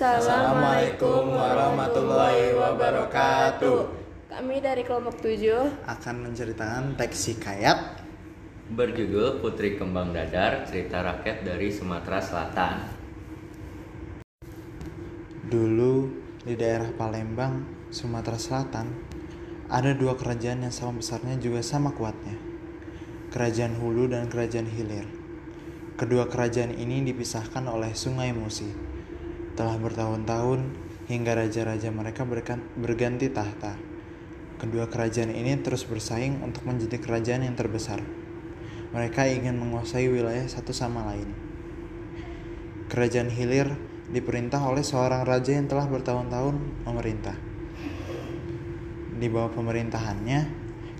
Assalamualaikum warahmatullahi wabarakatuh. Kami dari kelompok 7 Akan menceritakan teks hikayat berjudul Putri Kembang Dadar, cerita rakyat dari Sumatera Selatan. Dulu di daerah Palembang, Sumatera Selatan, ada dua kerajaan yang sama besarnya juga sama kuatnya. Kerajaan Hulu dan Kerajaan Hilir. Kedua kerajaan ini dipisahkan oleh Sungai Musi. Telah bertahun-tahun hingga raja-raja mereka berganti tahta. Kedua kerajaan ini terus bersaing untuk menjadi kerajaan yang terbesar. Mereka ingin menguasai wilayah satu sama lain. Kerajaan Hilir diperintah oleh seorang raja yang telah bertahun-tahun memerintah. Di bawah pemerintahannya,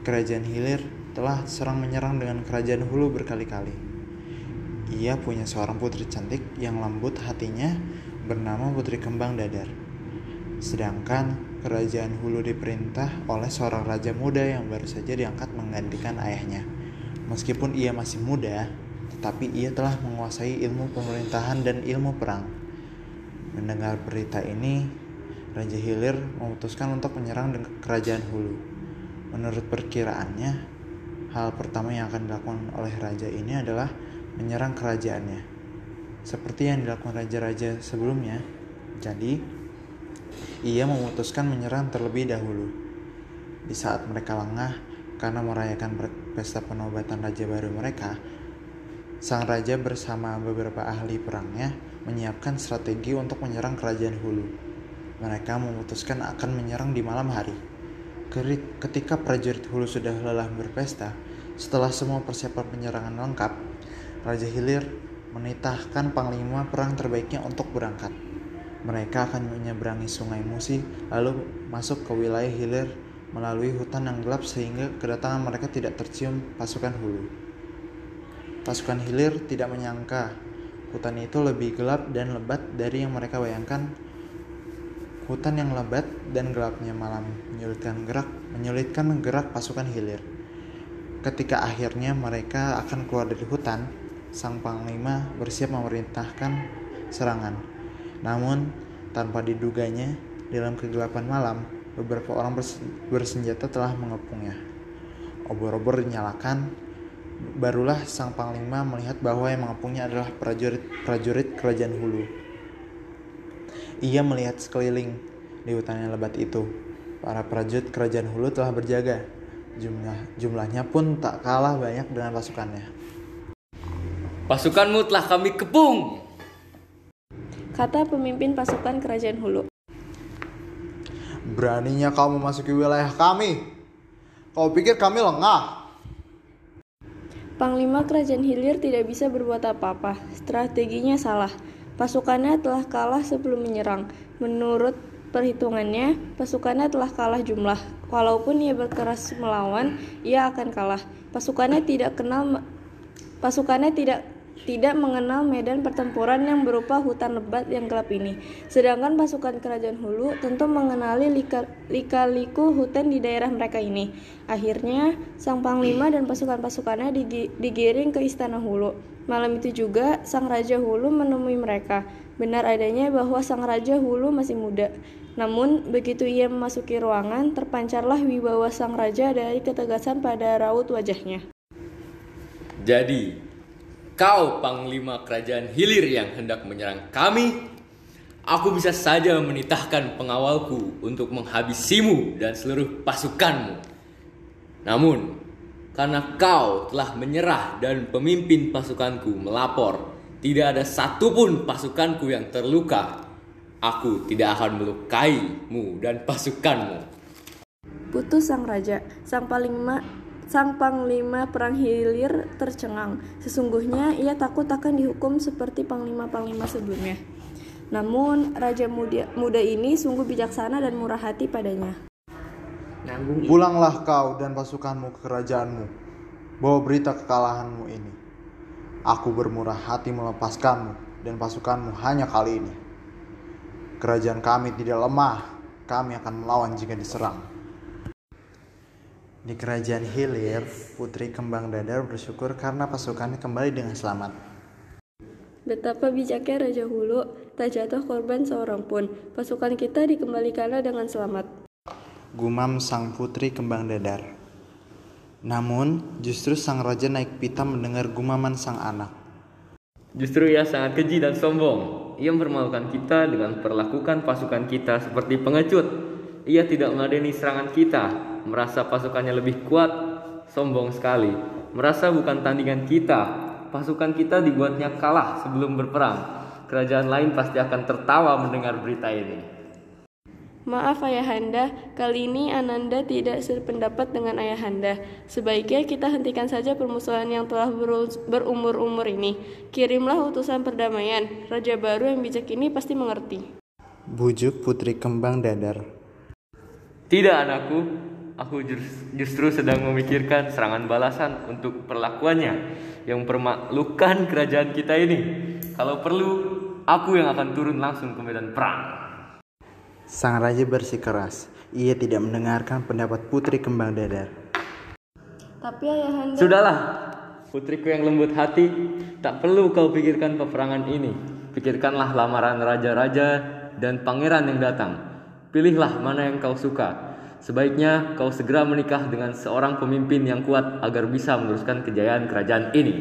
kerajaan Hilir telah serang menyerang dengan kerajaan Hulu berkali-kali. Ia punya seorang putri cantik yang lembut hatinya bernama Putri Kembang Dadar. Sedangkan kerajaan Hulu diperintah oleh seorang raja muda yang baru saja diangkat menggantikan ayahnya. Meskipun ia masih muda, tetapi ia telah menguasai ilmu pemerintahan dan ilmu perang. Mendengar berita ini, Raja Hilir memutuskan untuk menyerang kerajaan Hulu. Menurut perkiraannya, hal pertama yang akan dilakukan oleh raja ini adalah menyerang kerajaannya. Seperti yang dilakukan raja-raja sebelumnya. Jadi, ia memutuskan menyerang terlebih dahulu. Di saat mereka lengah karena merayakan pesta penobatan raja baru mereka, sang raja bersama beberapa ahli perangnya menyiapkan strategi untuk menyerang kerajaan Hulu. Mereka memutuskan akan menyerang di malam hari. Ketika prajurit Hulu sudah lelah berpesta, setelah semua persiapan penyerangan lengkap, Raja Hilir menitahkan panglima perang terbaiknya untuk berangkat. Mereka akan menyeberangi sungai Musi lalu masuk ke wilayah Hilir melalui hutan yang gelap sehingga kedatangan mereka tidak tercium pasukan Hulu. Pasukan Hilir tidak menyangka hutan itu lebih gelap dan lebat dari yang mereka bayangkan. Hutan yang lebat dan gelapnya malam menyulitkan gerak menyulitkan gerak pasukan Hilir. Ketika akhirnya mereka akan keluar dari hutan, sang panglima bersiap memerintahkan serangan. Namun, tanpa diduganya, dalam kegelapan malam, beberapa orang bersenjata telah mengepungnya. Obor-obor dinyalakan, barulah sang panglima melihat bahwa yang mengepungnya adalah prajurit-prajurit kerajaan Hulu. Ia melihat sekeliling di hutan yang lebat itu. Para prajurit kerajaan Hulu telah berjaga. Jumlah jumlahnya pun tak kalah banyak dengan pasukannya. Pasukanmu telah kami kepung. Kata pemimpin pasukan kerajaan Hulu. Beraninya kau memasuki wilayah kami. Kau pikir kami lengah? Panglima kerajaan Hilir tidak bisa berbuat apa-apa. Strateginya salah. Pasukannya telah kalah sebelum menyerang. Menurut perhitungannya, pasukannya telah kalah jumlah. Walaupun ia berkeras melawan, ia akan kalah. Pasukannya tidak kenal pasukannya tidak tidak mengenal medan pertempuran yang berupa hutan lebat yang gelap ini. Sedangkan pasukan kerajaan Hulu tentu mengenali lika-liku hutan di daerah mereka ini. Akhirnya, sang panglima dan pasukan-pasukannya digiring ke istana Hulu. Malam itu juga, sang raja Hulu menemui mereka. Benar adanya bahwa sang raja Hulu masih muda. Namun, begitu ia memasuki ruangan, terpancarlah wibawa sang raja dari ketegasan pada raut wajahnya. Jadi, kau panglima kerajaan hilir yang hendak menyerang kami, aku bisa saja menitahkan pengawalku untuk menghabisimu dan seluruh pasukanmu. Namun, karena kau telah menyerah dan pemimpin pasukanku melapor, tidak ada satupun pasukanku yang terluka. Aku tidak akan melukaimu dan pasukanmu. Putus sang raja, sang panglima Sang panglima perang hilir tercengang. Sesungguhnya ia takut akan dihukum seperti panglima-panglima sebelumnya. Namun raja muda, muda ini sungguh bijaksana dan murah hati padanya. Pulanglah kau dan pasukanmu ke kerajaanmu. Bawa berita kekalahanmu ini. Aku bermurah hati melepaskanmu dan pasukanmu hanya kali ini. Kerajaan kami tidak lemah. Kami akan melawan jika diserang. Di kerajaan Hilir, Putri Kembang Dadar bersyukur karena pasukannya kembali dengan selamat. Betapa bijaknya Raja Hulu, tak jatuh korban seorang pun. Pasukan kita dikembalikanlah dengan selamat. Gumam sang putri kembang dadar. Namun, justru sang raja naik pita mendengar gumaman sang anak. Justru ia sangat keji dan sombong. Ia mempermalukan kita dengan perlakukan pasukan kita seperti pengecut. Ia tidak meladeni serangan kita, merasa pasukannya lebih kuat, sombong sekali. Merasa bukan tandingan kita, pasukan kita dibuatnya kalah sebelum berperang. Kerajaan lain pasti akan tertawa mendengar berita ini. Maaf Ayahanda, kali ini Ananda tidak sependapat dengan Ayahanda. Sebaiknya kita hentikan saja permusuhan yang telah berumur-umur ini. Kirimlah utusan perdamaian. Raja baru yang bijak ini pasti mengerti. Bujuk Putri Kembang Dadar. Tidak anakku, aku justru sedang memikirkan serangan balasan untuk perlakuannya yang mempermalukan kerajaan kita ini. Kalau perlu, aku yang akan turun langsung ke medan perang. Sang raja bersikeras. Ia tidak mendengarkan pendapat putri kembang dadar. Tapi ayahanda... Sudahlah, putriku yang lembut hati, tak perlu kau pikirkan peperangan ini. Pikirkanlah lamaran raja-raja dan pangeran yang datang. Pilihlah mana yang kau suka. Sebaiknya kau segera menikah dengan seorang pemimpin yang kuat agar bisa meneruskan kejayaan kerajaan ini.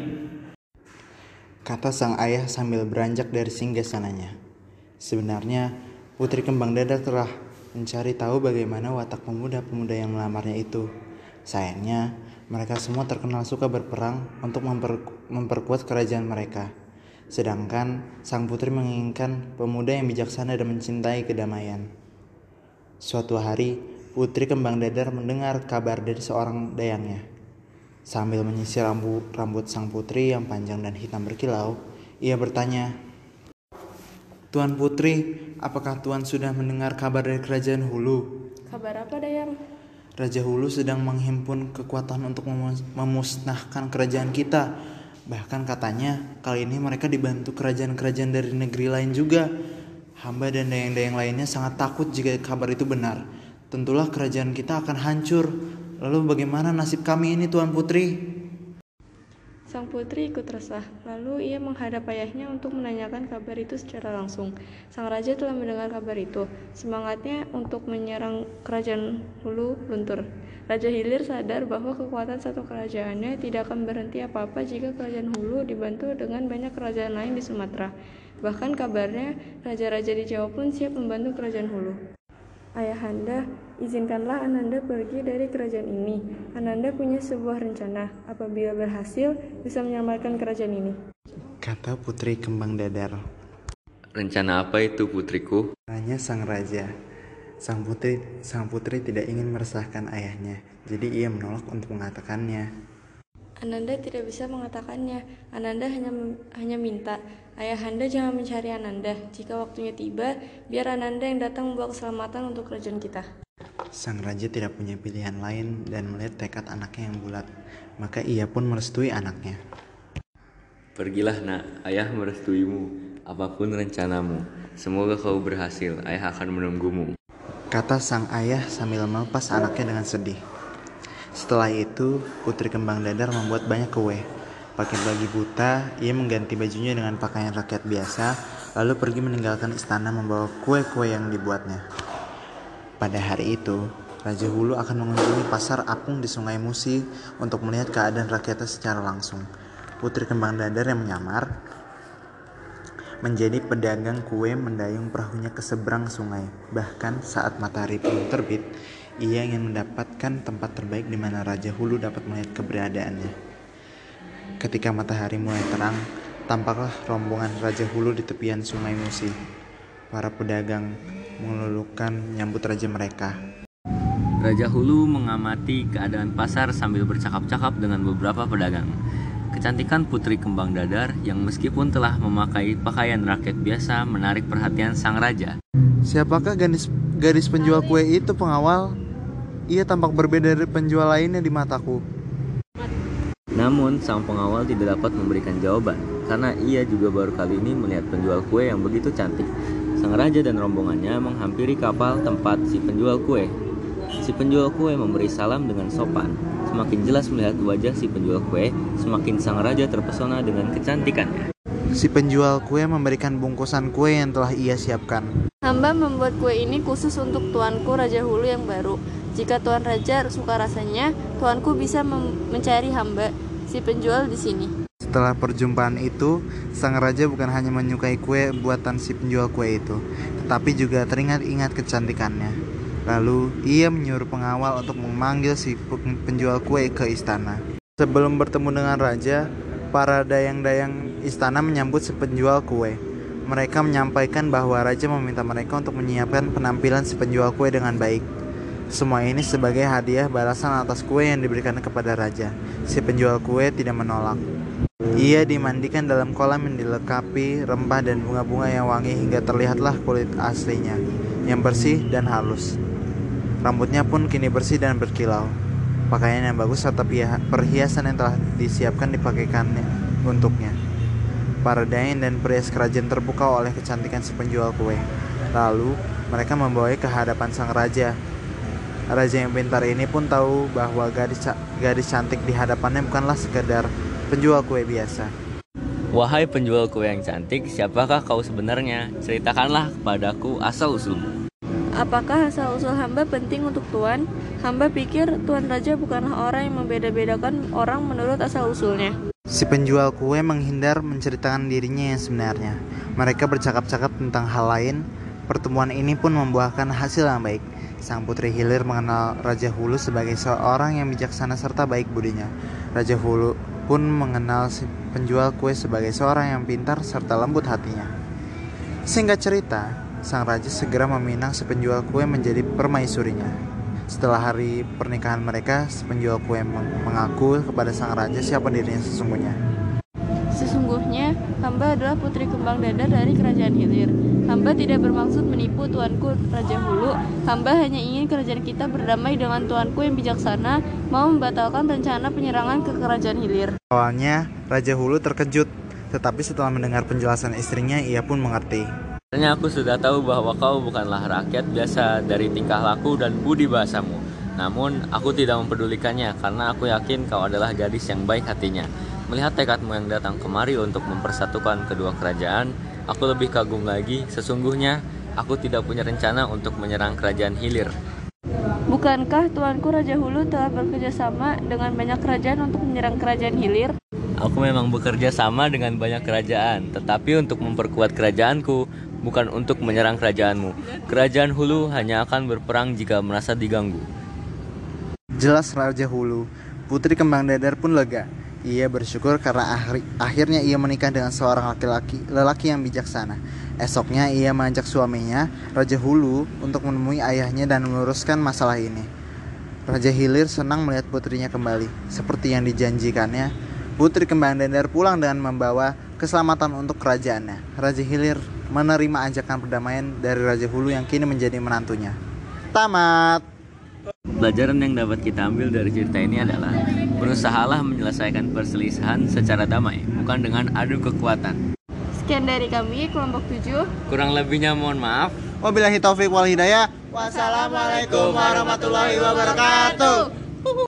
Kata sang ayah sambil beranjak dari singgah sananya. Sebenarnya Putri Kembang Dada telah mencari tahu bagaimana watak pemuda-pemuda yang melamarnya itu. Sayangnya, mereka semua terkenal suka berperang untuk memper, memperkuat kerajaan mereka. Sedangkan sang putri menginginkan pemuda yang bijaksana dan mencintai kedamaian. Suatu hari, Putri Kembang Dadar mendengar kabar dari seorang dayangnya. Sambil menyisir rambut, rambut sang putri yang panjang dan hitam berkilau, ia bertanya, Tuan Putri, apakah Tuan sudah mendengar kabar dari kerajaan Hulu? Kabar apa, Dayang? Raja Hulu sedang menghimpun kekuatan untuk memusnahkan kerajaan kita. Bahkan katanya kali ini mereka dibantu kerajaan-kerajaan dari negeri lain juga. Hamba dan dayang-dayang lainnya sangat takut jika kabar itu benar. Tentulah kerajaan kita akan hancur. Lalu bagaimana nasib kami ini Tuan Putri? Sang putri ikut resah, lalu ia menghadap ayahnya untuk menanyakan kabar itu secara langsung. Sang raja telah mendengar kabar itu. Semangatnya untuk menyerang kerajaan Hulu luntur. Raja Hilir sadar bahwa kekuatan satu kerajaannya tidak akan berhenti apa-apa jika kerajaan Hulu dibantu dengan banyak kerajaan lain di Sumatera. Bahkan kabarnya, raja-raja di Jawa pun siap membantu kerajaan Hulu. Ayahanda, izinkanlah Ananda pergi dari kerajaan ini. Ananda punya sebuah rencana. Apabila berhasil, bisa menyelamatkan kerajaan ini. Kata Putri Kembang Dadar. Rencana apa itu, putriku? Tanya sang raja. Sang putri, sang putri tidak ingin meresahkan ayahnya, jadi ia menolak untuk mengatakannya. Ananda tidak bisa mengatakannya. Ananda hanya hanya minta, Ayahanda jangan mencari Ananda. Jika waktunya tiba, biar Ananda yang datang membawa keselamatan untuk kerajaan kita. Sang raja tidak punya pilihan lain dan melihat tekad anaknya yang bulat, maka ia pun merestui anaknya. Pergilah nak, ayah merestuimu. Apa pun rencanamu, semoga kau berhasil. Ayah akan menunggumu. Kata sang ayah sambil melepas anaknya dengan sedih. Setelah itu, Putri Kembang Dadar membuat banyak kue. Pakai bagi buta, ia mengganti bajunya dengan pakaian rakyat biasa, lalu pergi meninggalkan istana membawa kue-kue yang dibuatnya. Pada hari itu, Raja Hulu akan mengunjungi pasar apung di Sungai Musi untuk melihat keadaan rakyatnya secara langsung. Putri Kembang Dadar yang menyamar menjadi pedagang kue mendayung perahunya ke seberang sungai. Bahkan saat matahari belum terbit, ia ingin mendapatkan tempat terbaik di mana Raja Hulu dapat melihat keberadaannya. Ketika matahari mulai terang, tampaklah rombongan Raja Hulu di tepian sungai Musi. Para pedagang mengelulukan menyambut raja mereka. Raja Hulu mengamati keadaan pasar sambil bercakap-cakap dengan beberapa pedagang. Kecantikan putri kembang dadar yang meskipun telah memakai pakaian rakyat biasa menarik perhatian sang raja. Siapakah gadis, gadis penjual kue itu pengawal? Ia tampak berbeda dari penjual lainnya di mataku. Namun, sang pengawal tidak dapat memberikan jawaban karena ia juga baru kali ini melihat penjual kue yang begitu cantik. Sang raja dan rombongannya menghampiri kapal tempat si penjual kue. Si penjual kue memberi salam dengan sopan. Semakin jelas melihat wajah si penjual kue, semakin sang raja terpesona dengan kecantikannya. Si penjual kue memberikan bungkusan kue yang telah ia siapkan. Hamba membuat kue ini khusus untuk tuanku Raja Hulu yang baru. Jika tuan raja suka rasanya, tuanku bisa mencari hamba si penjual di sini. Setelah perjumpaan itu, sang raja bukan hanya menyukai kue buatan si penjual kue itu, tetapi juga teringat-ingat kecantikannya. Lalu, ia menyuruh pengawal untuk memanggil si penjual kue ke istana. Sebelum bertemu dengan raja, para dayang-dayang istana menyambut si penjual kue. Mereka menyampaikan bahwa raja meminta mereka untuk menyiapkan penampilan si penjual kue dengan baik. Semua ini sebagai hadiah balasan atas kue yang diberikan kepada raja. Si penjual kue tidak menolak. Ia dimandikan dalam kolam yang dilengkapi rempah dan bunga-bunga yang wangi hingga terlihatlah kulit aslinya yang bersih dan halus. Rambutnya pun kini bersih dan berkilau. Pakaian yang bagus serta perhiasan yang telah disiapkan dipakaikannya untuknya. Para dain dan perias kerajaan terpukau oleh kecantikan si penjual kue. Lalu mereka membawanya ke hadapan sang raja. Raja yang pintar ini pun tahu bahwa gadis, gadis cantik di hadapannya bukanlah sekedar penjual kue biasa. Wahai penjual kue yang cantik, siapakah kau sebenarnya? Ceritakanlah kepadaku asal-usulmu. Apakah asal-usul hamba penting untuk tuan? Hamba pikir tuan raja bukanlah orang yang membeda-bedakan orang menurut asal-usulnya. Si penjual kue menghindar menceritakan dirinya yang sebenarnya. Mereka bercakap-cakap tentang hal lain. Pertemuan ini pun membuahkan hasil yang baik. Sang putri Hilir mengenal Raja Hulu sebagai seorang yang bijaksana serta baik budinya. Raja Hulu pun mengenal si penjual kue sebagai seorang yang pintar serta lembut hatinya. Singkat cerita, sang raja segera meminang si penjual kue menjadi permaisurinya. Setelah hari pernikahan mereka, penjual kue mengaku kepada sang raja siapa dirinya sesungguhnya. Sesungguhnya, hamba adalah putri kembang dadar dari kerajaan Hilir. Hamba tidak bermaksud menipu tuanku Raja Hulu. Hamba hanya ingin kerajaan kita berdamai dengan tuanku yang bijaksana, mau membatalkan rencana penyerangan ke kerajaan Hilir. Awalnya, Raja Hulu terkejut, tetapi setelah mendengar penjelasan istrinya, ia pun mengerti. Sebenarnya aku sudah tahu bahwa kau bukanlah rakyat biasa dari tingkah laku dan budi bahasamu. Namun, aku tidak mempedulikannya karena aku yakin kau adalah gadis yang baik hatinya. Melihat tekadmu yang datang kemari untuk mempersatukan kedua kerajaan, Aku lebih kagum lagi, sesungguhnya aku tidak punya rencana untuk menyerang kerajaan Hilir. Bukankah tuanku Raja Hulu telah bekerja sama dengan banyak kerajaan untuk menyerang kerajaan Hilir? Aku memang bekerja sama dengan banyak kerajaan, tetapi untuk memperkuat kerajaanku, bukan untuk menyerang kerajaanmu. Kerajaan Hulu hanya akan berperang jika merasa diganggu. Jelas Raja Hulu, Putri Kembang Dadar pun lega. Ia bersyukur karena akhir, akhirnya ia menikah dengan seorang laki-laki lelaki yang bijaksana. Esoknya ia mengajak suaminya, Raja Hulu, untuk menemui ayahnya dan meluruskan masalah ini. Raja Hilir senang melihat putrinya kembali. Seperti yang dijanjikannya, Putri Kembang Dendar pulang dengan membawa keselamatan untuk kerajaannya. Raja Hilir menerima ajakan perdamaian dari Raja Hulu yang kini menjadi menantunya. Tamat. Pelajaran yang dapat kita ambil dari cerita ini adalah Berusahalah menyelesaikan perselisihan secara damai, bukan dengan adu kekuatan. Sekian dari kami, kelompok 7. Kurang lebihnya mohon maaf. Wabillahi taufik wal hidayah. Wassalamualaikum warahmatullahi wabarakatuh.